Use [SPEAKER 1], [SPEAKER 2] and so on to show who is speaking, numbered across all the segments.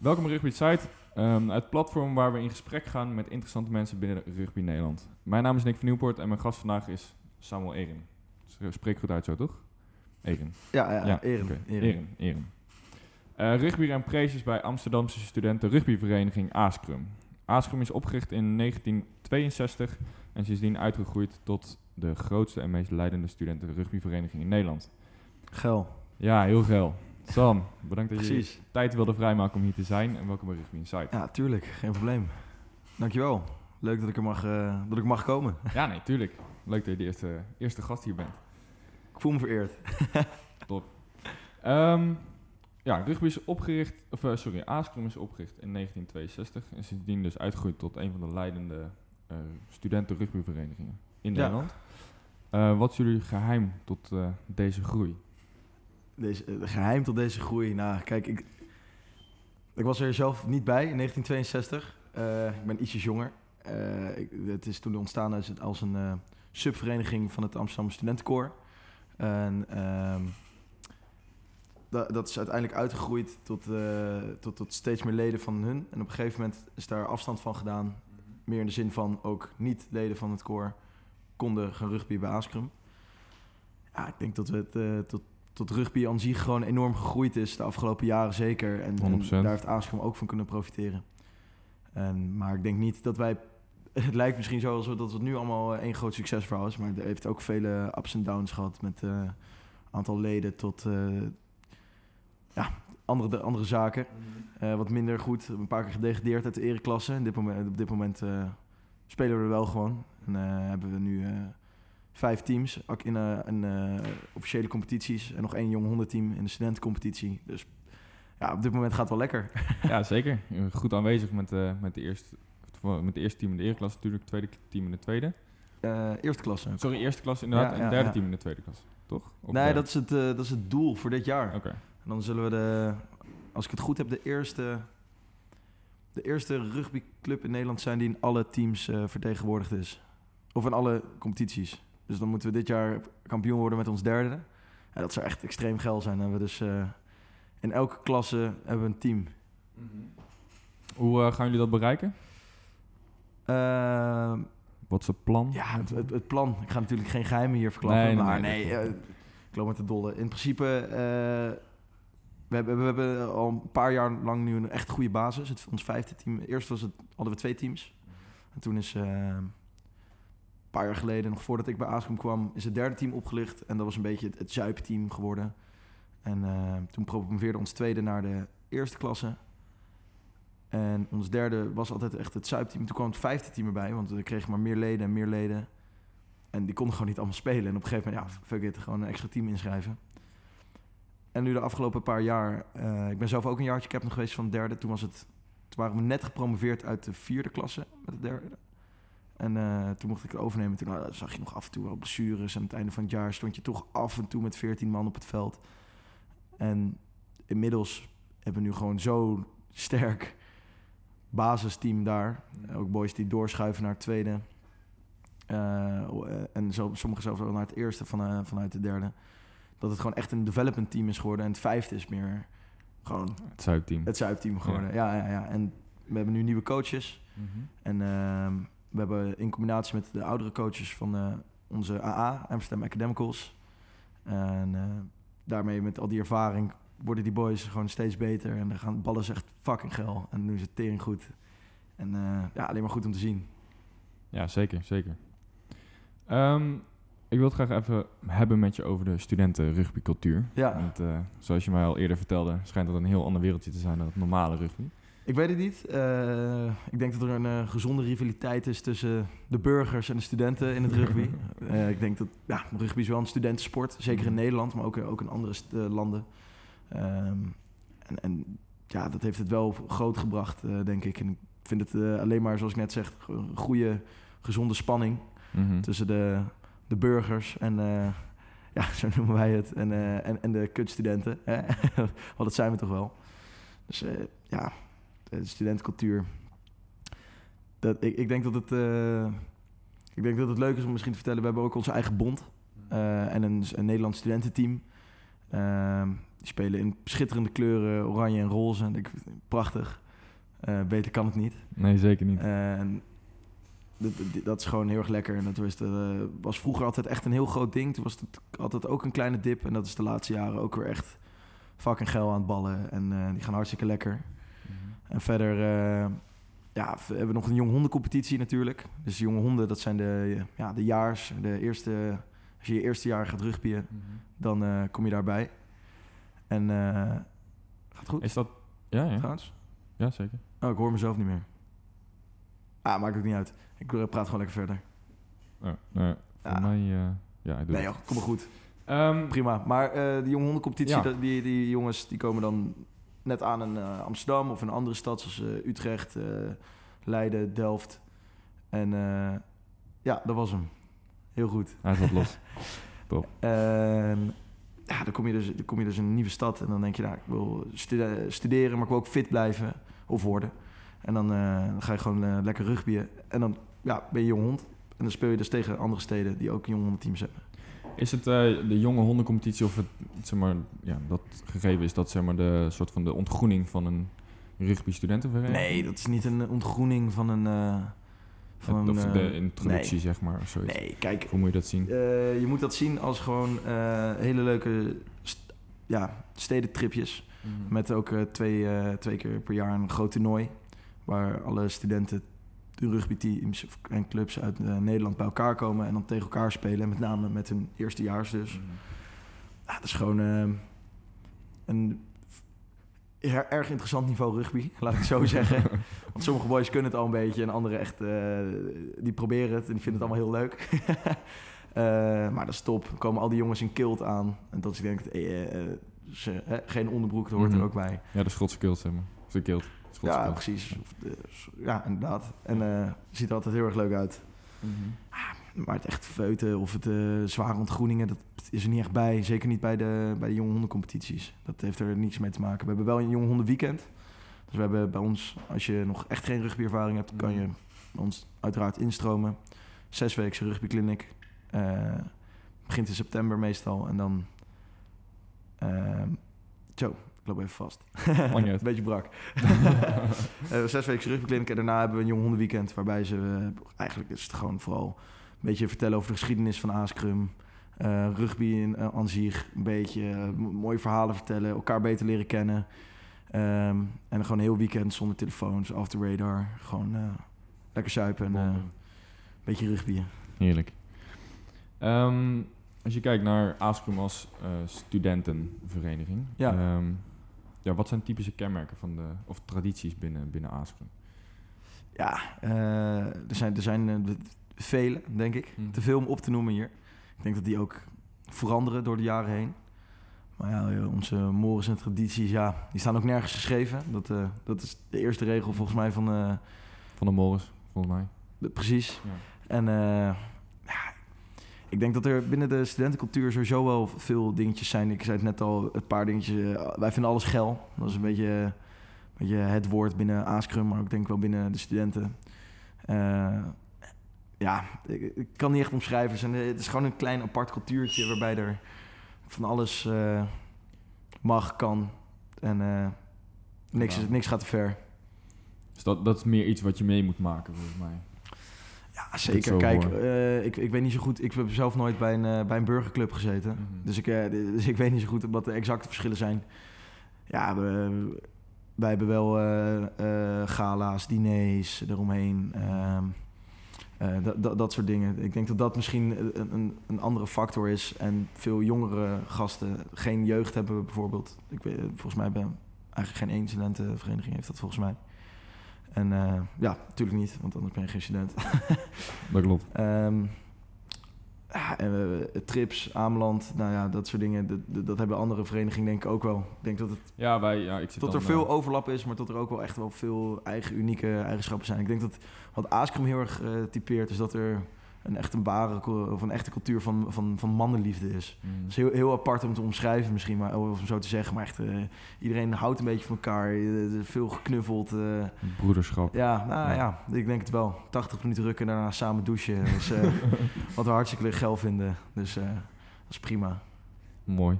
[SPEAKER 1] Welkom bij Rugby Site, um, het platform waar we in gesprek gaan met interessante mensen binnen Rugby Nederland. Mijn naam is Nick van Nieuwpoort en mijn gast vandaag is Samuel Eren. Spreek goed uit zo, toch? Eren.
[SPEAKER 2] Ja, ja, ja Eren.
[SPEAKER 1] Okay. Eren. Eren. Uh, rugby en bij Amsterdamse studenten rugbyvereniging ASCRUM. ASCRUM is opgericht in 1962 en sindsdien uitgegroeid tot de grootste en meest leidende studenten rugbyvereniging in Nederland.
[SPEAKER 2] Gel.
[SPEAKER 1] Ja, heel geil. Sam, bedankt dat je tijd wilde vrijmaken om hier te zijn en welkom bij Rugby Insight.
[SPEAKER 2] Ja, tuurlijk. Geen probleem. Dankjewel. Leuk dat ik er mag, uh, dat ik mag komen.
[SPEAKER 1] Ja, nee, tuurlijk. Leuk dat je de eerste, eerste gast hier bent.
[SPEAKER 2] Ik voel me vereerd.
[SPEAKER 1] Top. Um, ja, rugby is opgericht, of uh, sorry, Aascrum is opgericht in 1962 en sindsdien dus uitgegroeid tot een van de leidende uh, studenten rugbyverenigingen in ja. Nederland. wat is jullie geheim tot deze groei?
[SPEAKER 2] Deze, uh, geheim tot deze groei? Nou, kijk, ik, ik was er zelf niet bij in 1962. Uh, eh, ik ben ietsjes jonger. Ik, het is toen ontstaan als, als een subvereniging van het Amsterdam Studentenkoor. En ehm, dat, dat is uiteindelijk uitgegroeid tot, tot, tot steeds meer leden van hun. En op een gegeven moment is daar afstand van gedaan. Meer in de zin van ook niet leden van het koor konden gaan rugby bij Askrum. Ja, ik denk dat we het tot tot rugby aan zich gewoon enorm gegroeid is de afgelopen jaren zeker. En, en daar heeft Aaskom ook van kunnen profiteren. En, maar ik denk niet dat wij... Het lijkt misschien zo alsof dat het nu allemaal één groot succesverhaal is. Maar het heeft ook vele ups en downs gehad met uh, aantal leden tot uh, ja, andere, andere zaken. Uh, wat minder goed. Een paar keer gedegradeerd uit de ereklasse. En dit moment, op dit moment spelen we er wel gewoon. En hebben we nu vijf teams in, uh, in uh, officiële competities. En nog één jong hondenteam in de studentencompetitie. Dus ja, op dit moment gaat het wel lekker.
[SPEAKER 1] ja, zeker. Goed aanwezig met, uh, met, de eerste, met de eerste team in de eerste klasse, natuurlijk. Tweede team in de tweede.
[SPEAKER 2] eerste klasse.
[SPEAKER 1] Sorry, eerste klasse inderdaad. Ja, en derde team in de tweede klasse, toch?
[SPEAKER 2] Of nee, dat is, het, dat is het doel voor dit jaar. Oké. En dan zullen we de, als ik het goed heb, de eerste, de eerste rugbyclub in Nederland zijn die in alle teams vertegenwoordigd is. Of in alle competities. Dus dan moeten we dit jaar kampioen worden met ons derde. Ja, dat zou echt extreem geil zijn. En we dus uh, in elke klasse hebben we een team.
[SPEAKER 1] Mm -hmm. Hoe uh, gaan jullie dat bereiken? Uh, Wat is het plan?
[SPEAKER 2] Ja, het, het, het, plan. Ik ga natuurlijk geen geheimen hier verklappen. Nee, maar nee, nee ik loop met de dolle. In principe, we, hebben, we hebben al een paar jaar lang nu een echt goede basis. Het, ons vijfde team. Eerst was het, hadden we twee teams. En toen is paar jaar geleden, nog voordat ik bij Aaskom kwam, is het derde team opgelicht. En dat was een beetje het, zuipteam geworden. En uh, toen promoveerde ons tweede naar de eerste klasse. En ons derde was altijd echt het zuipteam. Toen kwam het vijfde team erbij, want we kregen maar meer leden en meer leden. En die konden gewoon niet allemaal spelen. En op een gegeven moment, ja, fuck it, gewoon een extra team inschrijven. En nu de afgelopen paar jaar, uh, ik ben zelf ook een jaartje captain geweest van derde. Toen, was het, toen waren we net gepromoveerd uit de vierde klasse met het derde. En uh, toen mocht ik het overnemen. Toen nou, zag je nog af en toe wel blessures. En aan het einde van het jaar stond je toch af en toe met 14 man op het veld. En inmiddels hebben we nu gewoon zo sterk basisteam daar. Ook boys die doorschuiven naar het tweede. Uh, en zo, sommigen zelfs ook naar het eerste van, uh, vanuit de derde. Dat het gewoon echt een development team is geworden. En het vijfde is meer gewoon...
[SPEAKER 1] Het zuipteam.
[SPEAKER 2] Het zuipteam geworden, ja. ja. Ja, En we hebben nu nieuwe coaches. Mm -hmm. En ehm, we hebben in combinatie met de oudere coaches van uh, onze AA, Amsterdam Academicals. En uh, daarmee met al die ervaring worden die boys gewoon steeds beter. En dan gaan ballen echt fucking geil. En nu is het tering goed. En uh, ja, alleen maar goed om te zien.
[SPEAKER 1] Ja, zeker, zeker. Um, ik wil het graag even hebben met je over de studenten rugbycultuur. Ja. Want zoals je mij al eerder vertelde, schijnt dat een heel ander wereldje te zijn dan het normale rugby.
[SPEAKER 2] Ik weet het niet. Uh, ik denk dat er een uh, gezonde rivaliteit is tussen de burgers en de studenten in het rugby. uh, ik denk dat ja, rugby is wel een studentensport, zeker in Nederland, maar ook, ook in andere landen. Um, en, en, ja, dat heeft het wel groot gebracht, denk ik. En ik vind het alleen maar, zoals ik net zeg, een goede, gezonde spanning mm -hmm. tussen de, de burgers en ja, zo noemen wij het. En, en, en de kutstudenten. Want dat zijn we toch wel. Dus ja, eh, studentencultuur. Dat, ik, ik, denk dat het, uh, ik denk dat het leuk is om misschien te vertellen. We hebben ook onze eigen bond uh, en een, een Nederlands studententeam. Uh, die spelen in schitterende kleuren, oranje en roze. En ik, prachtig. Beter kan het niet.
[SPEAKER 1] Nee, zeker niet.
[SPEAKER 2] En dat, dat, is gewoon heel erg lekker. En dat was, was vroeger altijd echt een heel groot ding. Toen was het altijd ook een kleine dip. En dat is de laatste jaren ook weer echt fucking geil aan het ballen. En die gaan hartstikke lekker. Mhm. En verder ja, we hebben nog een jong hondencompetitie natuurlijk. Dus jonge honden, dat zijn de, ja, de jaars, de eerste... Als je je eerste jaar gaat rugbyen, mm dan uh, kom je daarbij. En uh, gaat goed?
[SPEAKER 1] Is dat... Ja, ja.
[SPEAKER 2] Trouwens?
[SPEAKER 1] Ja, zeker.
[SPEAKER 2] Oh, ik hoor mezelf niet meer. Ah, maakt ook niet uit. Ik uh, praat gewoon lekker verder.
[SPEAKER 1] Oh, voor ja. mij... ja, ik doe
[SPEAKER 2] nee joh, kom maar goed. Um, Prima. Maar die jonge hondencompetitie, ja. die, die jongens die komen dan net aan in uh, Amsterdam of een andere stad zoals uh, Utrecht, uh, Leiden, Delft. En ja, dat was hem. Heel goed.
[SPEAKER 1] Hij zat los.
[SPEAKER 2] Top. En ja, dan kom, je dus, dan kom je dus in een nieuwe stad en dan denk je, nou, ik wil studeren, maar ik wil ook fit blijven of worden. En dan, dan ga je gewoon lekker rugbyen. En dan ja, ben je jong hond. En dan speel je dus tegen andere steden die ook jong hondenteams hebben.
[SPEAKER 1] Is het uh, de jonge hondencompetitie of het, zeg maar, ja, dat gegeven is dat zeg maar de soort van de ontgroening van een rugby studentenvereniging?
[SPEAKER 2] Nee, dat is niet een ontgroening van een. Uh, van
[SPEAKER 1] of een, de eh, introductie, nee. zeg maar. Zoiets.
[SPEAKER 2] Nee, kijk.
[SPEAKER 1] Hoe moet je dat zien?
[SPEAKER 2] je moet dat zien als gewoon hele leuke st ja, stedentripjes. Mm -hmm. Met ook twee, twee keer per jaar een groot toernooi. Waar alle studenten de rugbyteams en clubs uit uh, Nederland bij elkaar komen en dan tegen elkaar spelen. Met name met hun eerstejaars dus. Mm. Ja, dat is gewoon uh, een erg interessant niveau rugby, laat ik zo zeggen. Want sommige boys kunnen het al een beetje en andere echt, uh, die proberen het en die vinden het allemaal heel leuk. maar dat is top. Komen al die jongens in kilt aan. En dat is denk ik, ze, geen onderbroek, dat hoort er mhm. ook bij.
[SPEAKER 1] Ja, de Schotse kilt, zeg maar. De kilt
[SPEAKER 2] ja, precies. Ja, inderdaad. En uh, ziet er altijd heel erg leuk uit. Mm -hmm. maar het echt feuten of het uh, zware ontgroeningen, dat is er niet echt bij. Zeker niet bij de, bij de jonge hondencompetities. Dat heeft er niets mee te maken. We hebben wel een jonge hondenweekend. Dus we hebben bij ons, als je nog echt geen rugbyervaring hebt, kan je bij ons uiteraard instromen. Zes weken rugbyclinic. Uh, begint in september meestal. En dan... zo, ik loop even vast. Een beetje brak. uh, zes weken rugbykliniek en daarna hebben we een jong hondenweekend... waarbij ze uh, eigenlijk is het gewoon vooral een beetje vertellen over de geschiedenis van Askrum... Uh, rugby in, zich, een beetje mooie verhalen vertellen, elkaar beter leren kennen. Um, en gewoon een heel weekend zonder telefoons, off the radar. Gewoon lekker zuipen en een beetje rugbyen.
[SPEAKER 1] Heerlijk. Um, als je kijkt naar Askrum als studentenvereniging... Ja. Um, ja, wat zijn typische kenmerken van de, of tradities binnen, binnen Askren?
[SPEAKER 2] Ja, uh, er zijn, er zijn uh, vele, denk ik. Mm. Te veel om op te noemen hier. Ik denk dat die ook veranderen door de jaren heen. Maar ja, onze mores en tradities, ja, die staan ook nergens geschreven. Dat, uh, dat is de eerste regel volgens mij van...
[SPEAKER 1] van de mores, volgens mij.
[SPEAKER 2] precies. Ja. En ik denk dat er binnen de studentencultuur sowieso wel veel dingetjes zijn. Ik zei het net al, een paar dingetjes. Eh, wij vinden alles geil. Dat is een beetje, een beetje het woord binnen Askrum, maar ook denk ik wel binnen de studenten. Uh, ja, ik, kan niet echt omschrijven. Het is gewoon een klein apart cultuurtje waarbij er van alles uh, mag, kan. En niks, niks gaat te ver.
[SPEAKER 1] Dus dat, dat is meer iets wat je mee moet maken, volgens mij.
[SPEAKER 2] Ja, zeker. Kijk, uh, ik, ik weet niet zo goed. Ik heb zelf nooit bij een, uh, bij een burgerclub gezeten. Mm -hmm. dus, ik, uh, dus ik weet niet zo goed wat de exacte verschillen zijn. Ja, we, wij hebben wel gala's, diners eromheen. Dat, dat soort dingen. Ik denk dat dat misschien een, een, een, andere factor is. En veel jongere gasten geen jeugd hebben bijvoorbeeld. Ik weet, volgens mij hebben eigenlijk geen één studentenvereniging heeft dat volgens mij. En uh, ja, natuurlijk niet, want anders ben je geen student.
[SPEAKER 1] dat klopt.
[SPEAKER 2] Um, ja, en, uh, trips, Ameland, nou ja, dat soort dingen. Dat, dat, hebben andere verenigingen denk ik ook wel. Ik denk dat het
[SPEAKER 1] ja, wij, ja, ik zit
[SPEAKER 2] tot er veel uh, overlap is, maar tot er ook wel echt wel veel eigen unieke eigenschappen zijn. Ik denk dat wat Askrum heel erg typeert, is dat er een echt een ware of een echte cultuur van, van, van mannenliefde is. Mm. Dat is heel, heel apart om te omschrijven misschien, maar, of om zo te zeggen. Maar echt, uh, iedereen houdt een beetje van elkaar. Uh, veel geknuffeld. Uh,
[SPEAKER 1] Broederschap.
[SPEAKER 2] Ja, nou ja. ja. ik denk het wel. 80 minuten rukken en daarna samen douchen. Dus, wat we hartstikke geil vinden. Dus dat is prima.
[SPEAKER 1] Mooi.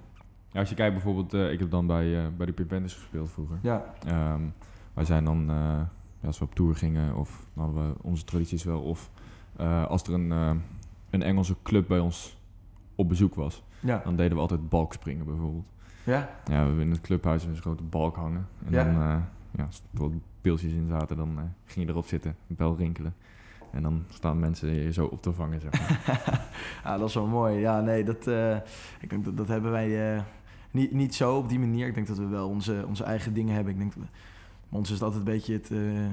[SPEAKER 1] Ja, als je kijkt bijvoorbeeld, ik heb dan bij, bij de Pimpenders gespeeld vroeger.
[SPEAKER 2] Ja.
[SPEAKER 1] Ehm, wij zijn dan, als we op tour gingen, of hadden we onze tradities wel, of als er een, een Engelse club bij ons op bezoek was,
[SPEAKER 2] ja.
[SPEAKER 1] dan deden we altijd balkspringen bijvoorbeeld.
[SPEAKER 2] Ja?
[SPEAKER 1] Ja, we hebben in het clubhuis een grote balk hangen. En
[SPEAKER 2] Ja.
[SPEAKER 1] dan, uh, ja, als er bijvoorbeeld pilsjes in zaten, dan eh, ging je erop zitten, bel rinkelen. En dan staan mensen je zo op te vangen, zeg maar.
[SPEAKER 2] ja, dat is wel mooi. Ja, nee, dat, eh, ik denk dat, dat hebben wij niet, niet zo op die manier. Ik denk dat we wel onze, onze eigen dingen hebben. Ik denk dat, ons is het altijd een beetje het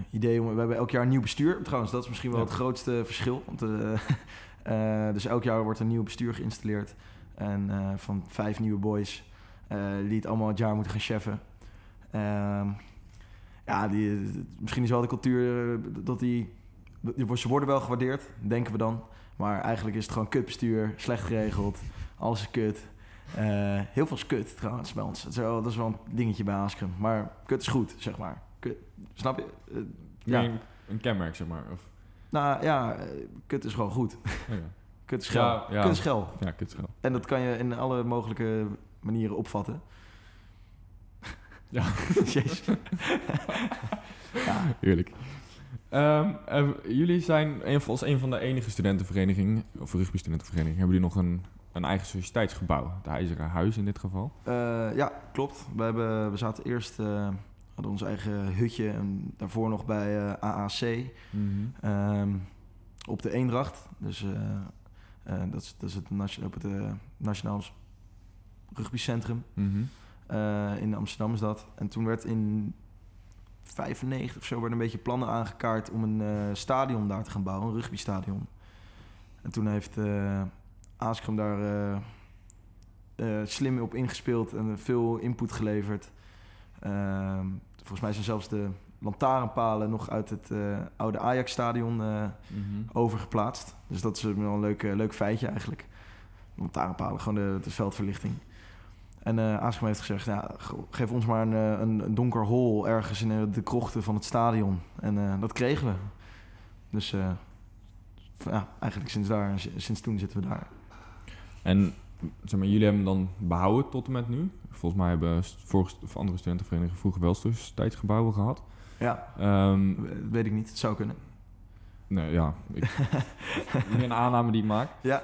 [SPEAKER 2] idee om... We hebben elk jaar een nieuw bestuur. Trouwens, dat is misschien wel
[SPEAKER 1] Ja.
[SPEAKER 2] het grootste verschil. Want, dus elk jaar wordt een nieuw bestuur geïnstalleerd. En van vijf nieuwe boys die het allemaal het jaar moeten gaan cheffen. Ehm, ja, die, misschien is wel de cultuur eh, dat die. Ze worden wel gewaardeerd, denken we dan. Maar eigenlijk is het gewoon kutbestuur, slecht geregeld, alles is kut. Eh, heel veel is kut trouwens bij ons. Dat is, wel, dat is wel een dingetje bij Ascrum. Maar kut is goed, zeg maar. Kut, snap je? Uh,
[SPEAKER 1] ja. Een, een, kenmerk, zeg maar. Of...
[SPEAKER 2] Nou ja, kut is gewoon goed.
[SPEAKER 1] Oh, ja.
[SPEAKER 2] kut is gel.
[SPEAKER 1] Ja, ja.
[SPEAKER 2] Kut is gel.
[SPEAKER 1] Ja, kut is gel.
[SPEAKER 2] En dat kan je in alle mogelijke manieren opvatten.
[SPEAKER 1] Ja.
[SPEAKER 2] Jezus.
[SPEAKER 1] ja. Heerlijk. Um, uh, jullie zijn als een van de enige studentenverenigingen, of rugby-studentenvereniging, hebben jullie nog een, een eigen sociëteitsgebouw, het IJzeren Huis in dit geval?
[SPEAKER 2] Uh, ja, klopt. We, hebben, we zaten eerst, uh, hadden ons eigen hutje en daarvoor nog bij uh, AAC
[SPEAKER 1] mm -hmm.
[SPEAKER 2] um, op de Eendracht. Dus dat, is, dat is het, op het Nationaal Rugbycentrum.
[SPEAKER 1] Mm -hmm.
[SPEAKER 2] Uh, in Amsterdam is dat. En toen werd in 95 of zo werden een beetje plannen aangekaart om een stadion daar te gaan bouwen, een rugbystadion. En toen heeft uh, daar slim op ingespeeld en veel input geleverd. Ehm, volgens mij zijn zelfs de lantaarnpalen nog uit het oude Ajax-stadion
[SPEAKER 1] mm -hmm.
[SPEAKER 2] overgeplaatst. Dus dat is wel een leuk, leuk feitje eigenlijk. Lantaarnpalen, gewoon de, de veldverlichting. En uh, heeft gezegd, ja, geef ons maar een, een, donker hol ergens in de krochten van het stadion. En dat kregen we. Dus ja, eigenlijk sinds, daar, sinds toen zitten we daar.
[SPEAKER 1] En zeg maar, jullie hebben hem dan behouden tot en met nu? Volgens mij hebben vorige, of andere studentenverenigingen vroeger wel tijdsgebouwen gehad.
[SPEAKER 2] Ja,
[SPEAKER 1] um,
[SPEAKER 2] weet ik niet. Het zou kunnen.
[SPEAKER 1] Nee, ja. Ik, meer een aanname die ik maak.
[SPEAKER 2] Ja.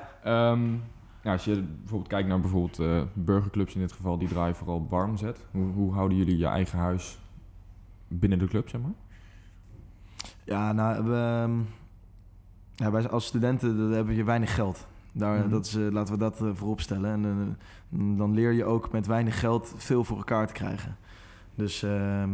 [SPEAKER 1] Um, ja, als je bijvoorbeeld kijkt naar bijvoorbeeld uh, burgerclubs in dit geval, die draaien vooral barmzet. Hoe, hoe houden jullie je eigen huis binnen de club, zeg maar?
[SPEAKER 2] Ja, nou, we, ja, wij als studenten hebben je weinig geld. Daar,
[SPEAKER 1] Mhm.
[SPEAKER 2] mm dat is, uh, laten we dat uh, voorop stellen. En uh, dan leer je ook met weinig geld veel voor elkaar te krijgen. Dus ehm,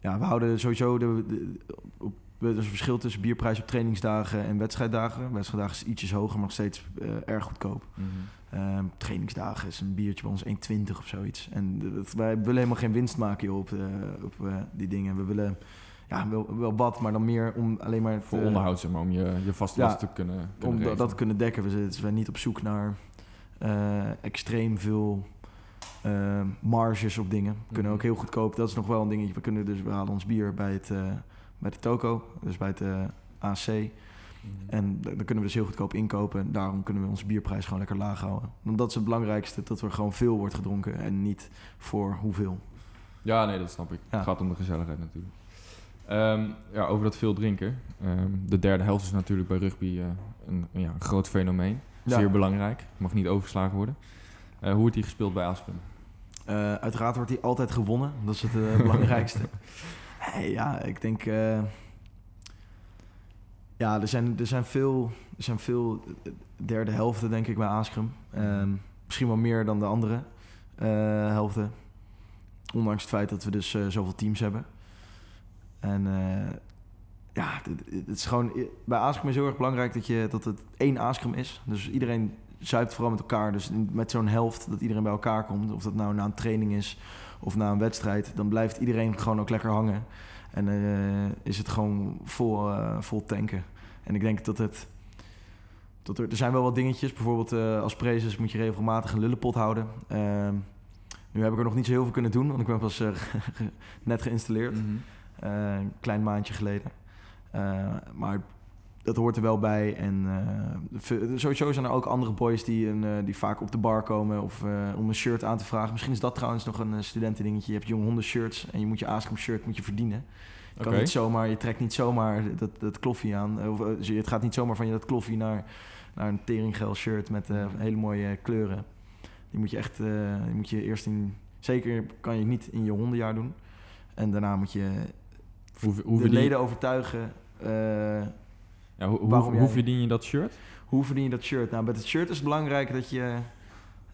[SPEAKER 2] ja, we houden sowieso de, de, op er is een verschil tussen bierprijs op trainingsdagen en wedstrijddagen. Wedstrijddagen is ietsjes hoger, maar nog steeds erg goedkoop.
[SPEAKER 1] Mm
[SPEAKER 2] -hmm. uh, trainingsdagen is een biertje bij ons 1,20 of zoiets. En wij willen helemaal geen winst maken joh, op, op die dingen. We willen ja, wel, wel wat, maar dan meer om alleen maar...
[SPEAKER 1] Voor onderhoud, zeg maar, om je, je vaste ja, te kunnen, kunnen
[SPEAKER 2] Om regelen. dat te kunnen dekken. We zijn niet op zoek naar eh, extreem veel... Uh, marges op dingen. We kunnen
[SPEAKER 1] Mhm.
[SPEAKER 2] ook heel goedkoop. Dat is nog wel een dingetje. We kunnen dus we halen ons bier bij het uh, bij de toko, dus bij het AC.
[SPEAKER 1] Mhm.
[SPEAKER 2] En dan kunnen we dus heel goedkoop inkopen. En daarom kunnen we onze bierprijs gewoon lekker laag houden. Want dat is het belangrijkste, dat er gewoon veel wordt gedronken en niet voor hoeveel.
[SPEAKER 1] Ja, nee, dat snap ik.
[SPEAKER 2] Ja.
[SPEAKER 1] Het gaat om de gezelligheid natuurlijk. Um, ja, over dat veel drinken. Um, de derde helft is natuurlijk bij rugby uh, een, ja, een groot fenomeen.
[SPEAKER 2] Ja.
[SPEAKER 1] Zeer belangrijk. Mag niet overgeslagen worden. Uh, hoe wordt die gespeeld bij Asprum?
[SPEAKER 2] Uh, uiteraard wordt die altijd gewonnen. Dat is het belangrijkste. Hey, ja, ik denk. Ja, er zijn, er zijn veel, er zijn veel derde helften, denk ik, bij Aascrum. Um, misschien wel meer dan de andere helften. Ondanks het feit dat we dus zoveel teams hebben. En uh, ja, het, is gewoon. Bij Aascrum is heel erg belangrijk dat, je, dat het één Aascrum is. Dus iedereen zuipt vooral met elkaar. Dus met zo'n helft dat iedereen bij elkaar komt. Of dat nou na een training is of na een wedstrijd. Dan blijft iedereen gewoon ook lekker hangen. En uh, is het gewoon vol, uh, vol tanken. En ik denk dat het... Dat er, er zijn wel wat dingetjes. Bijvoorbeeld als prezes moet je regelmatig een lullenpot houden. Ehm, nu heb ik er nog niet zo heel veel kunnen doen. Want ik ben pas net geïnstalleerd.
[SPEAKER 1] Mhm.
[SPEAKER 2] Een klein maandje geleden. maar dat hoort er wel bij. En sowieso zijn er ook andere boys die, een, die vaak op de bar komen of om een shirt aan te vragen. Misschien is dat trouwens nog een studentendingetje. Je hebt jong honden shirts en je moet je Aaskom shirt moet je verdienen. Je, kan niet zomaar, je trekt niet zomaar dat, dat kloffie aan. Of, het gaat niet zomaar van je dat kloffie naar, naar een teringgel shirt met hele mooie kleuren. Die moet je echt, die moet je eerst in Zeker kan je niet in je hondenjaar doen. En daarna moet je hoe, hoe de leden overtuigen.
[SPEAKER 1] Ja, hoe, hoe, hoe verdien je dat shirt?
[SPEAKER 2] Hoe verdien je dat shirt? Nou, met het shirt is het belangrijk dat je,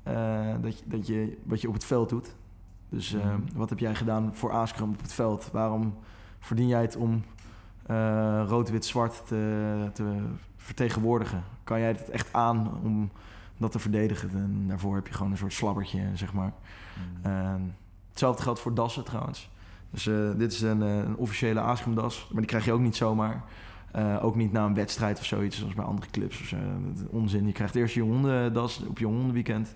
[SPEAKER 2] uh, dat je, dat je wat je op het veld doet. Dus uh, wat heb jij gedaan voor Askram op het veld? Waarom verdien jij het om rood, wit, zwart te, te vertegenwoordigen? Kan jij het echt aan om dat te verdedigen. En daarvoor heb je gewoon een soort slabbertje, zeg maar. Mm. hetzelfde geldt voor dassen trouwens. Dus uh, dit is een, eh, een officiële Aaskrumdas, maar die krijg je ook niet zomaar. Uh, ook niet na een wedstrijd of zoiets, zoals bij andere clubs. Of zo. Onzin. Je krijgt eerst je hondendas op je hondenweekend.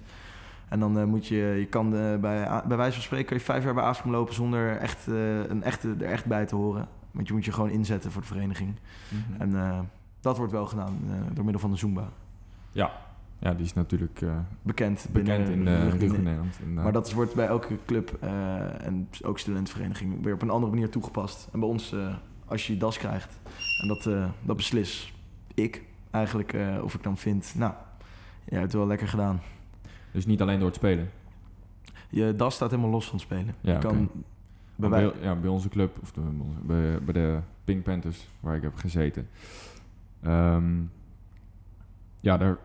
[SPEAKER 2] En dan uh, moet je, je kan bij, bij wijze van spreken, kan je vijf jaar bij Aaskom lopen zonder echt, een echte, er echt bij te horen. Want je moet je gewoon inzetten voor de vereniging. Mhm. En dat wordt wel gedaan door middel van de Zumba.
[SPEAKER 1] Ja, ja, die is natuurlijk uh,
[SPEAKER 2] bekend,
[SPEAKER 1] bekend in, uh, in Nederland.
[SPEAKER 2] maar dat wordt bij elke club uh, en ook studentenvereniging weer op een andere manier toegepast. En bij ons, als je je das krijgt, en dat, dat beslis ik eigenlijk of ik dan vind, nou, je hebt het wel lekker gedaan.
[SPEAKER 1] Dus niet alleen door het spelen?
[SPEAKER 2] Je das staat helemaal los van het spelen. Ja, je kan,
[SPEAKER 1] bij, bij, ja, bij onze club, of bij, bij de Pink Panthers, waar ik heb gezeten. Um, ja, daar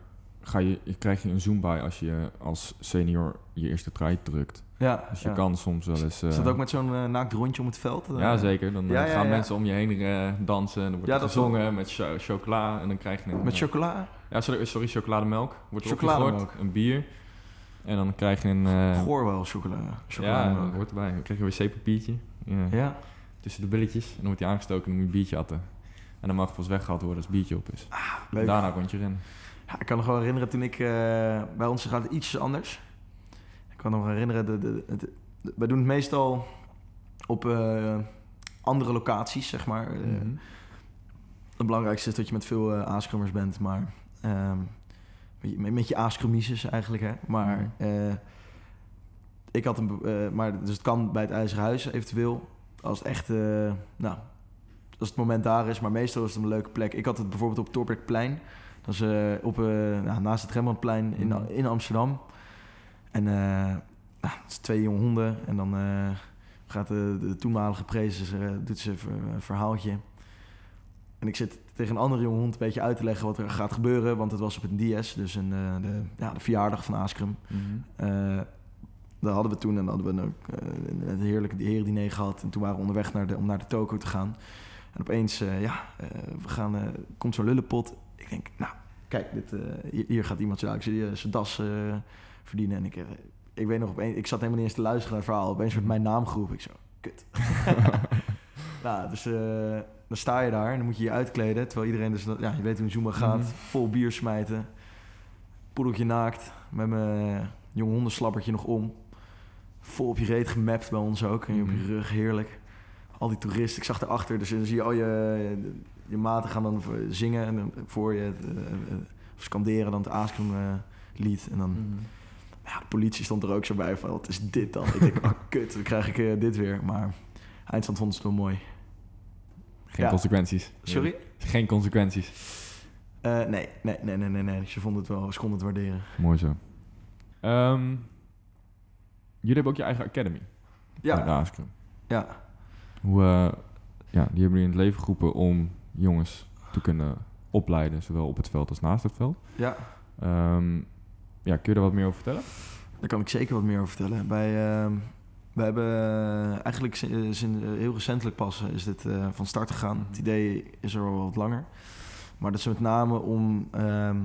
[SPEAKER 1] ga je, krijg je een zoom bij als je als senior je eerste trui drukt. Ja, dus je kan soms wel eens...
[SPEAKER 2] Uh, is dat ook met zo'n uh, naakt rondje om het veld?
[SPEAKER 1] ja, zeker. Dan ja, gaan mensen om je heen dansen. En dan wordt er gezongen met chocola. En dan krijg je een...
[SPEAKER 2] Met chocola?
[SPEAKER 1] Ja, sorry, sorry chocolademelk. Wordt chocolademelk. Een bier. En dan krijg je een...
[SPEAKER 2] Goor wel, chocola.
[SPEAKER 1] Ja, dat hoort erbij. Dan krijg je een wc-papiertje. Ja. ja. Tussen de billetjes. En dan wordt die aangestoken en dan moet je een biertje atten. En dan mag het pas weggehaald worden als het biertje op is. Ah, daarna komt je rennen.
[SPEAKER 2] Ja, ik kan nog wel herinneren toen ik... Uh, bij ons gaat het iets anders. Ik kan nog herinneren... De, de, de, wij doen het meestal op uh, andere locaties, zeg maar. Mm -hmm. het belangrijkste is dat je met veel uh, bent, maar... Met, met je aaskrumises eigenlijk, hè. Maar... Mm ik had een... maar dus het kan bij het IJzeren Huis eventueel. Als het echt... nou, als het moment daar is. Maar meestal is het een leuke plek. Ik had het bijvoorbeeld op Torbekplein. Dat is uh, op, uh, nou, naast het Rembrandtplein in, mm. in Amsterdam. En uh, nou, dat is twee jonge honden. En dan gaat de, de toenmalige prezen, doet ze een verhaaltje. En ik zit tegen een andere jonge hond een beetje uit te leggen wat er gaat gebeuren. Want het was op een DS, dus een, de, ja, de verjaardag van Askrum. Mm daar hadden we toen en hadden we ook een heerlijke herendiner gehad. En toen waren we onderweg naar de, om naar de toko te gaan. En opeens, ja, we gaan, komt zo'n lullenpot ik denk, nou, kijk, dit, uh, hier gaat iemand zijn, zijn das uh, verdienen. En ik, ik weet nog, opeens, ik zat helemaal niet eens te luisteren naar het verhaal. Opeens werd mijn naam geroepen. Ik zo, kut. nou, dus dan sta je daar en dan moet je je uitkleden. Terwijl iedereen dus, ja, je weet hoe een Zuma gaat. Mhm. Vol bier smijten. Poedeltje naakt. Met mijn jonge hondenslappertje nog om. Vol op je reet gemapt bij ons ook. En je op je mhm. rug, heerlijk. Al die toeristen, ik zag erachter, dus dan zie je al je je maten gaan dan zingen en voor je uh, scanderen dan het Aaskum lied. En dan, mm. ja, de politie stond er ook zo bij van, wat is dit dan? ik denk, oh kut, dan krijg ik dit weer. Maar eindstand vond het wel mooi.
[SPEAKER 1] Geen consequenties?
[SPEAKER 2] Sorry?
[SPEAKER 1] Geen consequenties?
[SPEAKER 2] nee, nee, nee, nee, nee, nee. Ze vonden het wel, ze konden het waarderen.
[SPEAKER 1] Mooi zo. Um, jullie hebben ook je eigen academy.
[SPEAKER 2] Ja.
[SPEAKER 1] Ja. Hoe, ja, die hebben jullie in het leven geroepen om jongens te kunnen opleiden, zowel op het veld als naast het veld.
[SPEAKER 2] Ja.
[SPEAKER 1] Um, ja, kun je er wat meer over vertellen?
[SPEAKER 2] Daar kan ik zeker wat meer over vertellen. Bij, uh, we hebben uh, eigenlijk sinds, uh, heel recentelijk pas is dit uh, van start gegaan. Het idee is er al wat langer. Maar dat is met name om ehm,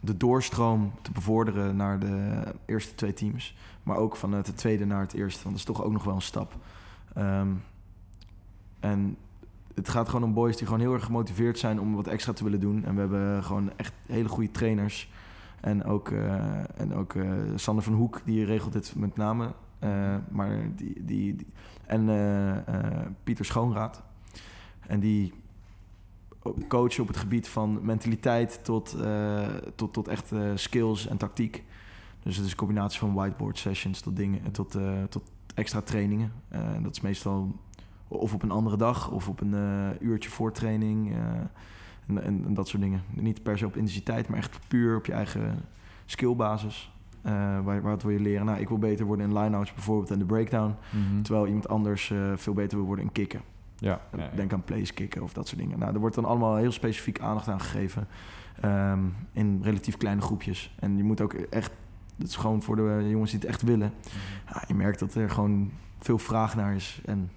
[SPEAKER 2] de doorstroom te bevorderen naar de eerste twee teams. Maar ook van het tweede naar het eerste, want dat is toch ook nog wel een stap. Um, en het gaat gewoon om boys die gewoon heel erg gemotiveerd zijn om wat extra te willen doen. En we hebben gewoon echt hele goede trainers. En ook, uh, en ook uh, Sander van Hoek, die regelt dit met name. Uh, maar die, die, die en Pieter Schoonraad. En die coachen op het gebied van mentaliteit tot, tot, tot echt skills en tactiek. Dus het is een combinatie van whiteboard sessions tot dingen, tot, tot extra trainingen. En dat is meestal of op een andere dag of op een uurtje voor training. En, en, en, dat soort dingen. Niet per se op intensiteit, maar echt puur op je eigen skillbasis. Uh, waar, wat wil je leren? Nou, ik wil beter worden in line-outs bijvoorbeeld en de breakdown. Mhm. Terwijl iemand anders veel beter wil worden in kicken. Ja, ja, Denk aan plays kicken of dat soort dingen. Nou, er wordt dan allemaal heel specifiek aandacht aan gegeven. Um, in relatief kleine groepjes. En je moet ook echt... Dat is gewoon voor de jongens die het echt willen. Mhm. Ja, je merkt dat er gewoon veel vraag naar is. En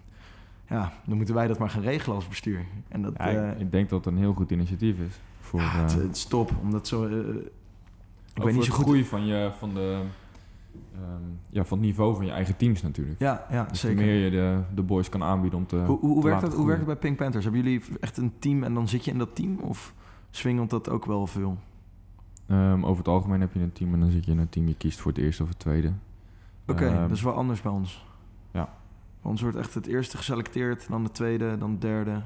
[SPEAKER 2] ja, dan moeten wij dat maar gaan regelen als bestuur. En dat,
[SPEAKER 1] ja, uh, ik denk dat het een heel goed initiatief is. Voor,
[SPEAKER 2] ja, het, het, is top, omdat zo... Uh,
[SPEAKER 1] ik weet niet zo goed... groei van, je, van, de, um, ja, van het niveau van je eigen teams natuurlijk.
[SPEAKER 2] Ja, ja
[SPEAKER 1] dus
[SPEAKER 2] zeker.
[SPEAKER 1] Hoe meer je de, de boys kan aanbieden om te
[SPEAKER 2] Hoe, hoe, werkt, dat, hoe werkt het bij Pink Panthers? Hebben jullie echt een team en dan zit je in dat team? Of swingelt dat ook wel veel?
[SPEAKER 1] Um, over het algemeen heb je een team en dan zit je in een team. Je kiest voor het eerste of het tweede.
[SPEAKER 2] Oké, okay, um, dat is wel anders bij ons. Ons wordt echt het eerste geselecteerd, dan de tweede, dan de derde.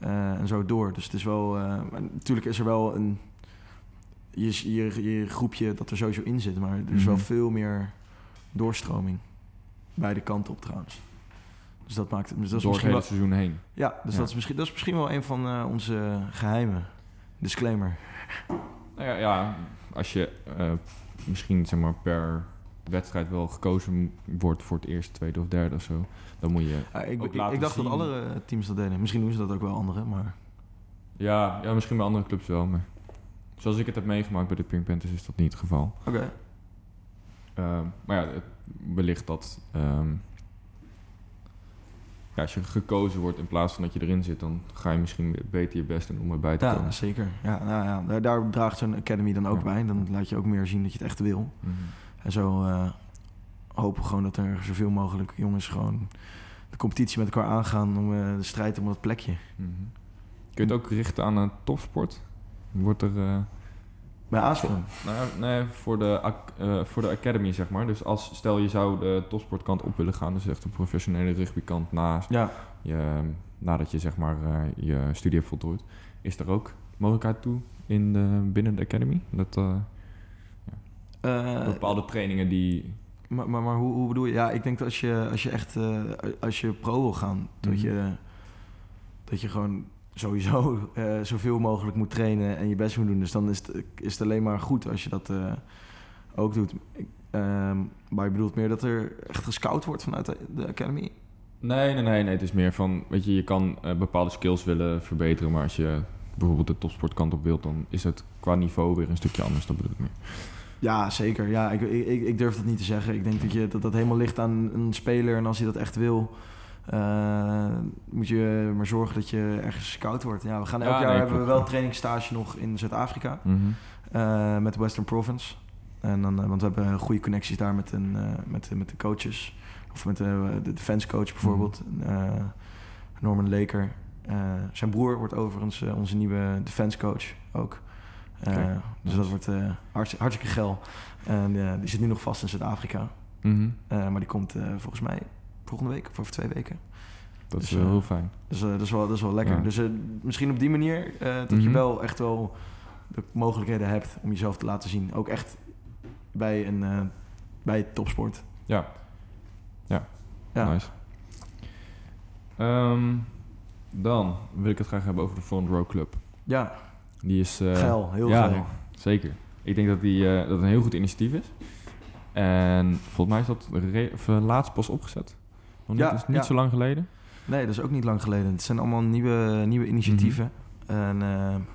[SPEAKER 2] Uh, en zo door. Dus het is wel. Uh, natuurlijk is er wel een. Je, je, je, groepje dat er sowieso in zit, maar er is wel mhm. veel meer doorstroming. Beide kanten op trouwens. Dus dat maakt. Dus dat
[SPEAKER 1] is misschien het seizoen heen.
[SPEAKER 2] Ja, dus Dat, is misschien, dat is misschien wel een van uh, onze geheimen. Disclaimer.
[SPEAKER 1] Nou ja, ja als je misschien zeg maar per wedstrijd wel gekozen wordt voor het eerste, tweede of derde of zo, dan moet je.
[SPEAKER 2] Ja, ik, ik, ik, dacht dat alle eh, teams dat deden. Misschien doen ze dat ook wel anderen, maar.
[SPEAKER 1] Ja, ja misschien bij andere clubs wel, maar zoals ik het heb meegemaakt bij de Pink Panthers is dat niet het geval.
[SPEAKER 2] Oké.
[SPEAKER 1] Ehm, maar ja, het, wellicht dat. Um, ja, als je gekozen wordt in plaats van dat je erin zit, dan ga je misschien beter je best doen om erbij te
[SPEAKER 2] ja,
[SPEAKER 1] komen.
[SPEAKER 2] Zeker. Ja, nou ja, daar, daar draagt zo'n academy dan ook bij. Dan laat je ook meer zien dat je het echt wil. Mm en zo uh, hopen we gewoon dat er zoveel mogelijk jongens gewoon de competitie met elkaar aangaan om uh, de strijd om dat plekje. Mm -hmm.
[SPEAKER 1] Kun je het ook richten aan een topsport? Wordt er... Uh,
[SPEAKER 2] bij Aasprong?
[SPEAKER 1] Nou, nee, voor de, voor de academy, zeg maar. Dus als, stel je zou de topsportkant op willen gaan, dus echt de professionele rugbykant na, ja. je, nadat je zeg maar je studie hebt voltooid, is er ook mogelijkheid toe in de, binnen de academy? Dat, bepaalde trainingen die...
[SPEAKER 2] Maar, maar, maar hoe, hoe, bedoel je? Ja, ik denk dat als je, als je echt uh, als je pro wil gaan, dat, mhm. je, dat je gewoon sowieso uh, zoveel mogelijk moet trainen en je best moet doen. Dus dan is het, is het alleen maar goed als je dat ook doet. Ik, ehm, maar je bedoelt meer dat er echt gescout wordt vanuit de, de academy?
[SPEAKER 1] Nee, nee, nee, nee. Het is meer van, weet je, je kan bepaalde skills willen verbeteren, maar als je bijvoorbeeld de topsportkant op wilt, dan is het qua niveau weer een stukje anders. Dat bedoel ik meer.
[SPEAKER 2] Ja, zeker. Ja, ik, ik, ik durf dat niet te zeggen. Ik denk dat, je, dat dat helemaal ligt aan een speler. En als hij dat echt wil, uh, moet je maar zorgen dat je ergens scout wordt. Ja, we gaan elk jaar hebben we wel trainingsstage nog in Zuid-Afrika. Mm -hmm. uh, met Western Province. En dan, uh, want we hebben goede connecties daar met, een, met, met de coaches. Of met de, de defense coach bijvoorbeeld. Mm Norman Laker. zijn broer wordt overigens onze nieuwe defense coach ook. Uh, dus dat wordt uh, hartstikke, geil. En uh, die zit nu nog vast in Zuid-Afrika. Mm -hmm. maar die komt volgens mij volgende week of over twee weken.
[SPEAKER 1] Dat dus, is heel fijn.
[SPEAKER 2] Dus dat, is wel, dat is wel lekker. Ja. Dus misschien op die manier dat mm -hmm. je mhm. wel echt wel de mogelijkheden hebt om jezelf te laten zien. Ook echt bij een bij topsport.
[SPEAKER 1] Ja. Ja. ja. Nice. Um, dan wil ik het graag hebben over de Front Row Club.
[SPEAKER 2] Ja.
[SPEAKER 1] Die is...
[SPEAKER 2] Uh, geil, heel ja, geil.
[SPEAKER 1] zeker. Ik denk dat die, uh, dat een heel goed initiatief is. En volgens mij is dat uh, laatst pas opgezet. Niet, ja, is niet zo lang geleden.
[SPEAKER 2] Nee, dat is ook niet lang geleden. Het zijn allemaal nieuwe, nieuwe initiatieven. Mm -hmm. En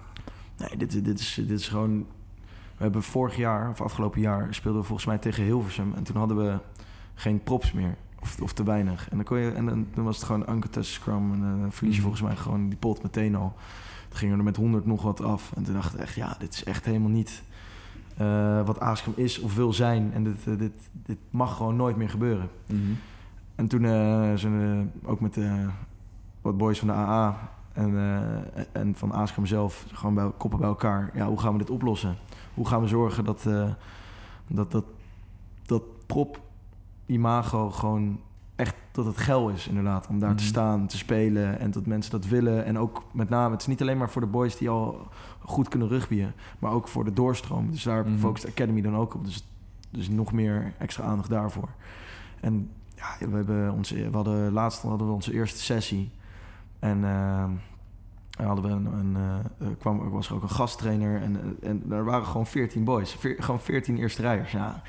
[SPEAKER 2] nee, dit, dit, is, dit is gewoon... We hebben vorig jaar, of afgelopen jaar, speelden we volgens mij tegen Hilversum. En toen hadden we geen props meer. Of, of te weinig. En dan, kon je, en dan, dan was het gewoon Ankertes Scrum. En dan verlies je -hmm. volgens mij gewoon die pot meteen al. Toen gingen er met 100 nog wat af. En toen dacht ik echt, ja, dit is echt helemaal niet uh, wat Aaskom is of wil zijn. En dit, uh, dit, dit mag gewoon nooit meer gebeuren. Mm -hmm. En toen uh, zijn we ook met wat boys van de AA en, en van Aaskom zelf gewoon bij, koppen bij elkaar. Ja, hoe gaan we dit oplossen? Hoe gaan we zorgen dat, dat, dat, dat prop imago gewoon echt dat het geil is, inderdaad. Om daar te
[SPEAKER 1] Mhm.
[SPEAKER 2] staan, te spelen en dat mensen dat willen. En ook met name, het is niet alleen maar voor de boys die al goed kunnen rugbyen, maar ook voor de doorstroom. Dus daar
[SPEAKER 1] Mhm.
[SPEAKER 2] focust de Academy dan ook op. Dus, dus nog meer extra aandacht daarvoor. En ja, we, hebben onze, we hadden laatst hadden we onze eerste sessie. En daar hadden we een, een, eh, kwam, was er ook een gasttrainer. En, eh, en er waren gewoon 14 boys. Veer- gewoon 14 eerste rijers. Ja,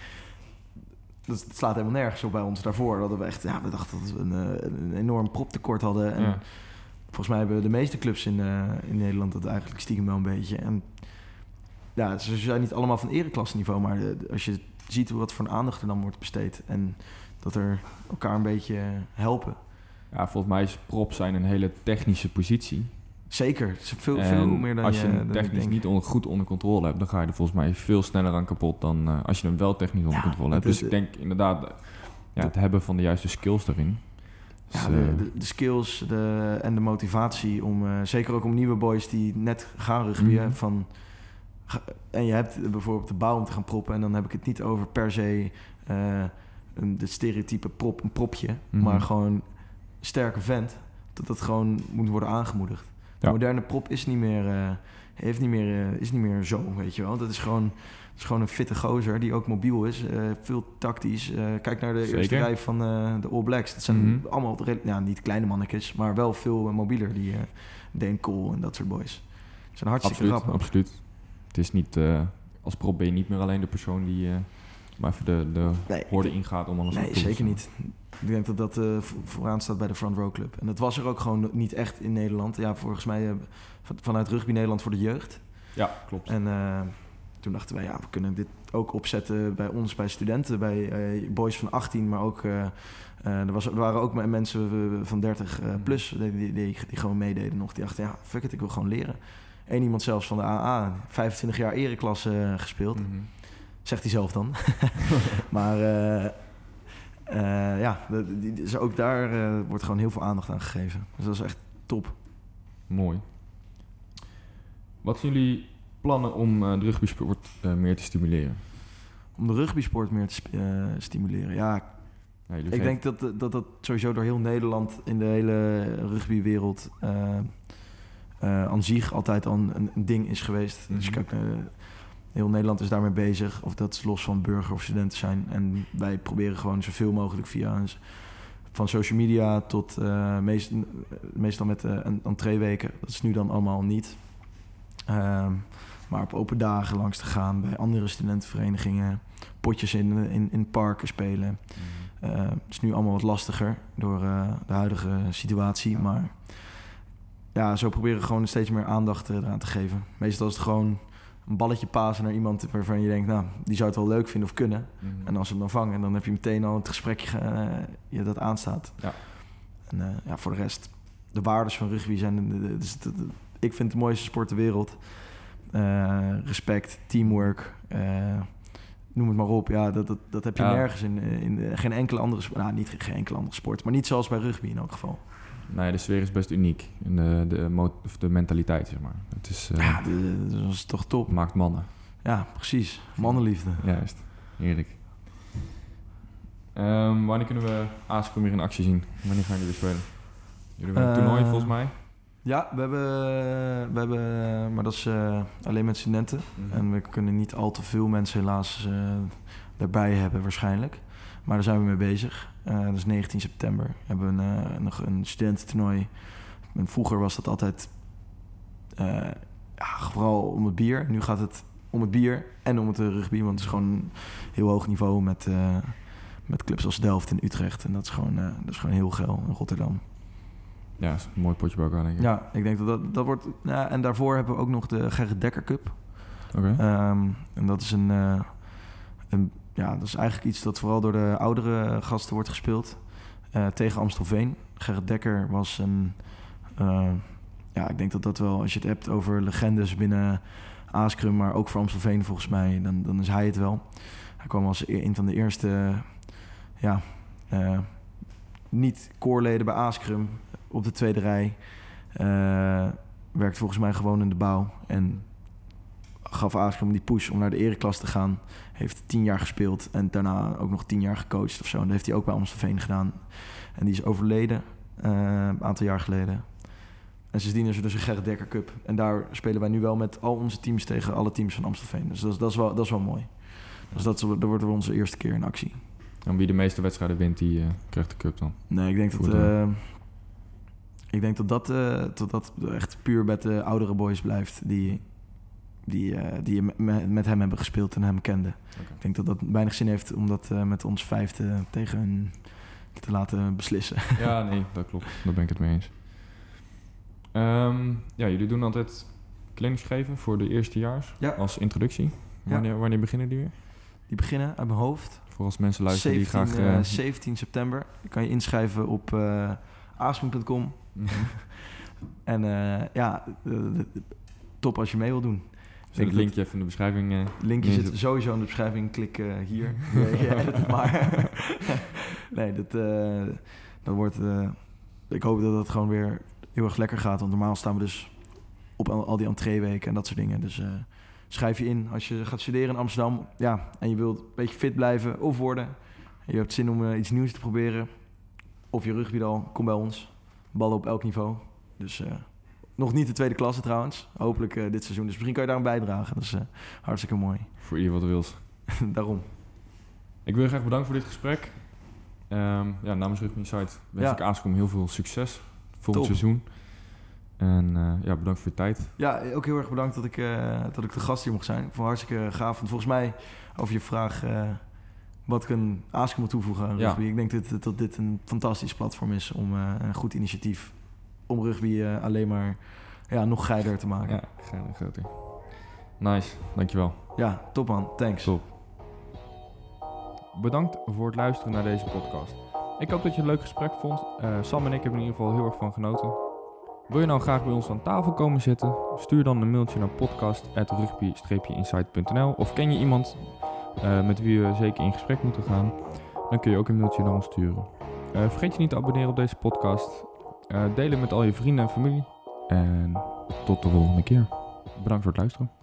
[SPEAKER 2] dat, slaat helemaal nergens op bij ons daarvoor. Dat we echt, ja, we dachten dat we een, eh, een enorm proptekort hadden. En
[SPEAKER 1] Ja.
[SPEAKER 2] volgens mij hebben de meeste clubs in, eh, in Nederland dat eigenlijk stiekem wel een beetje. En ja, ze zijn niet allemaal van ereklasseniveau, maar eh, als je ziet wat voor een aandacht er dan wordt besteed en dat er elkaar een beetje helpen.
[SPEAKER 1] ja, volgens mij is prop zijn een hele technische positie.
[SPEAKER 2] Zeker, veel,
[SPEAKER 1] En
[SPEAKER 2] veel meer dan
[SPEAKER 1] als je,
[SPEAKER 2] je,
[SPEAKER 1] hem technisch niet on- goed onder controle hebt, dan ga je er volgens mij veel sneller aan kapot dan eh, als je hem wel technisch onder
[SPEAKER 2] Ja,
[SPEAKER 1] controle hebt. Dus ik denk inderdaad, eh, ja, het hebben van de juiste skills daarin.
[SPEAKER 2] Ja,
[SPEAKER 1] Dus,
[SPEAKER 2] de,
[SPEAKER 1] eh,
[SPEAKER 2] de, de skills de, en de motivatie om, zeker ook om nieuwe boys die net gaan rugbyen,
[SPEAKER 1] Mhm.
[SPEAKER 2] van en je hebt bijvoorbeeld de bouw om te gaan proppen en dan heb ik het niet over per se een de stereotype prop, een propje,
[SPEAKER 1] Mhm.
[SPEAKER 2] maar gewoon sterke vent, dat dat gewoon moet worden aangemoedigd. De moderne prop is niet meer, eh, heeft niet meer, eh, is niet meer zo, weet je wel. Dat is gewoon, dat is gewoon een fitte gozer die ook mobiel is, eh, veel tactisch. Kijk naar de eerste rij van de All Blacks. Dat zijn
[SPEAKER 1] Mhm.
[SPEAKER 2] allemaal, ja, niet kleine mannetjes, maar wel veel mobieler. Die Dane Cole en dat soort boys. Ze zijn hartstikke
[SPEAKER 1] absoluut, absoluut. Het is niet, als prop ben je niet meer alleen de persoon die maar even de, de
[SPEAKER 2] Nee,
[SPEAKER 1] horde ingaat om alles
[SPEAKER 2] Nee,
[SPEAKER 1] te
[SPEAKER 2] zeker
[SPEAKER 1] lossen.
[SPEAKER 2] niet. Ik denk dat dat eh, vo- vooraan staat bij de Front Row Club. En dat was er ook gewoon niet echt in Nederland. Ja, volgens mij eh, van- vanuit Rugby Nederland voor de jeugd.
[SPEAKER 1] Ja, klopt.
[SPEAKER 2] En eh, toen dachten wij, ja, we kunnen dit ook opzetten bij ons, bij studenten, bij boys van 18, maar ook... er, was, er waren ook me- mensen van 30 eh, plus die, die, die, die gewoon meededen nog. Die dachten, ja, fuck it, ik wil gewoon leren. Eén iemand zelfs van de AA, 25 jaar ereklasse gespeeld.
[SPEAKER 1] Mhm.
[SPEAKER 2] Zegt hij zelf dan. maar eh, eh, ja, dus ook daar eh, wordt gewoon heel veel aandacht aan gegeven. Dus dat is echt top.
[SPEAKER 1] Mooi. Wat zijn jullie plannen om de rugbysport meer te stimuleren?
[SPEAKER 2] Om de rugbysport meer te stimuleren. Ja, ik denk dat, dat dat sowieso door heel Nederland in de hele rugbywereld aan zich altijd al een, een ding is geweest. Dus
[SPEAKER 1] Mhm.
[SPEAKER 2] kijk, eh, heel Nederland is daarmee bezig. Of dat is los van burger of studenten zijn. En wij proberen gewoon zoveel mogelijk via een, van social media tot eh, meest, meestal met een entreeweken. Dat is nu dan allemaal niet. Ehm, maar op open dagen langs te gaan bij andere studentenverenigingen. Potjes in, in, in parken spelen.
[SPEAKER 1] Mhm.
[SPEAKER 2] Eh, het is nu allemaal wat lastiger door de huidige situatie. Maar ja, zo proberen we gewoon steeds meer aandacht eraan te geven. Meestal is het gewoon een balletje pasen naar iemand waarvan je denkt, nou, die zou het wel leuk vinden of kunnen.
[SPEAKER 1] Mhm.
[SPEAKER 2] En als ze hem dan vangen, dan heb je meteen al het gesprekje eh, dat aanstaat.
[SPEAKER 1] Ja.
[SPEAKER 2] En eh, ja, voor de rest, de waardes van rugby zijn... de- de- dus de- ik vind het de mooiste sport ter wereld. Eh, respect, teamwork, noem het maar op. Ja, dat, dat, dat heb je
[SPEAKER 1] Ja.
[SPEAKER 2] nergens in, in geen enkele andere sport. Nou, niet geen enkele andere sport, maar niet zoals bij rugby in elk geval.
[SPEAKER 1] Nee, de sfeer is best uniek. En de, de, de mentaliteit, zeg maar. Het is, eh,
[SPEAKER 2] Ja, dat is toch top.
[SPEAKER 1] maakt mannen.
[SPEAKER 2] Ja, precies. Mannenliefde.
[SPEAKER 1] Juist. Heerlijk. Ehm, wanneer kunnen we Aaskom weer in actie zien? Wanneer gaan jullie spelen? Jullie hebben een
[SPEAKER 2] Eh,
[SPEAKER 1] toernooi volgens mij.
[SPEAKER 2] Ja, we hebben, we hebben maar dat is eh, alleen met studenten.
[SPEAKER 1] Mhm.
[SPEAKER 2] En we kunnen niet al te veel mensen helaas daarbij hebben waarschijnlijk. Maar daar zijn we mee bezig. Eh, dat is 19 september. We hebben een, eh, nog een studententoernooi. En vroeger was dat altijd eh, ja, vooral om het bier. Nu gaat het om het bier en om het rugby. Want het is gewoon een heel hoog niveau met, met clubs als Delft en Utrecht. En dat is gewoon, dat is gewoon heel geil in Rotterdam.
[SPEAKER 1] Ja, is een mooi potje bij elkaar, denk ik.
[SPEAKER 2] Ja, ik denk dat dat, dat wordt... Ja, en daarvoor hebben we ook nog de Gerrit Dekker Cup.
[SPEAKER 1] Oké.
[SPEAKER 2] Ehm, en dat is een, een... Ja, dat is eigenlijk iets dat vooral door de oudere gasten wordt gespeeld. eh, tegen Amstelveen. Gerrit Dekker was een... eh, ja, ik denk dat dat wel... Als je het hebt over legendes binnen Aaskrum... maar ook voor Amstelveen volgens mij... dan, dan is hij het wel. Hij kwam als e- een van de eerste... Ja, eh, niet koorleden bij Aaskrum op de tweede rij. Werkt volgens mij gewoon in de bouw. En gaf Aaskom die push om naar de ereklas te gaan. Heeft tien jaar gespeeld en daarna ook nog tien jaar gecoacht of zo. En dat heeft hij ook bij Amstelveen gedaan. En die is overleden uh, een aantal jaar geleden. En sindsdien is er dus een Gerrit Dekker Cup. En daar spelen wij nu wel met al onze teams tegen alle teams van Amstelveen. Dus dat, dat, is, wel, dat is wel mooi. Dus dat, dat wordt onze eerste keer in actie.
[SPEAKER 1] En wie de meeste wedstrijden wint, die uh, krijgt de cup dan?
[SPEAKER 2] Nee, ik denk dat... Uh, ik denk dat dat, dat dat echt puur met de oudere boys blijft die, die, die met, hem hebben gespeeld en hem kenden. Okay. Ik denk dat dat weinig zin heeft om dat met ons vijfde tegen hun te laten beslissen.
[SPEAKER 1] Ja, nee, dat klopt. Daar ben ik het mee eens. Um, ja, jullie doen altijd clinics geven voor de eerstejaars ja. als introductie. Wanneer, wanneer beginnen die weer?
[SPEAKER 2] Die beginnen uit mijn hoofd.
[SPEAKER 1] Voor als mensen luisteren 17, die graag...
[SPEAKER 2] Uh, 17 september. Je kan je inschrijven op uh. Mm -hmm. en uh, ja, top als je mee wil doen.
[SPEAKER 1] Zet het linkje even in de beschrijving. Uh,
[SPEAKER 2] linkje zit sowieso in de beschrijving. Klik uh, hier. ja, het maar. nee, dat, uh, dat wordt... ik hoop dat het gewoon weer heel erg lekker gaat. Want normaal staan we dus op al, al die entreeweken en dat soort dingen. Dus schrijf je in als je gaat studeren in Amsterdam. Ja, en je wilt een beetje fit blijven of worden. En je hebt zin om iets nieuws te proberen. Of je rugby al, kom bij ons. Ballen op elk niveau. Dus... Nog niet de tweede klasse trouwens. Hopelijk uh, dit seizoen. Dus misschien kan je daar een bijdragen. Dat is uh, hartstikke mooi.
[SPEAKER 1] Voor ieder wat wils.
[SPEAKER 2] Daarom.
[SPEAKER 1] Ik wil je graag bedanken voor dit gesprek. Um, ja, namens Rugby Insight wens ja. ik Aaskom heel veel succes volgend Top. seizoen. En uh, ja, bedankt voor je tijd.
[SPEAKER 2] Ja, ook heel erg bedankt dat ik, dat ik de gast hier mocht zijn. Ik vond het hartstikke gaaf. Want volgens mij, over je vraag wat ik een Aaskom moet toevoegen aan rugby. Ja. Ik denk dat, dat dit een fantastisch platform is om een goed initiatief om rugby uh, alleen maar ja, nog geiler te maken.
[SPEAKER 1] Ja, geiler, groter. Nice, dankjewel.
[SPEAKER 2] Ja, top man. Thanks.
[SPEAKER 1] Top. Bedankt voor het luisteren naar deze podcast. Ik hoop dat je een leuk gesprek vond. Uh, Sam en ik hebben in ieder geval heel erg van genoten. Wil je nou graag bij ons aan tafel komen zitten? Stuur dan een mailtje naar podcast.rugby-insight.nl Of ken je iemand uh, met wie we zeker in gesprek moeten gaan? Dan kun je ook een mailtje naar ons sturen. Uh, vergeet je niet te abonneren op deze podcast. Uh, delen met al je vrienden en familie. En tot de volgende keer. Bedankt voor het luisteren.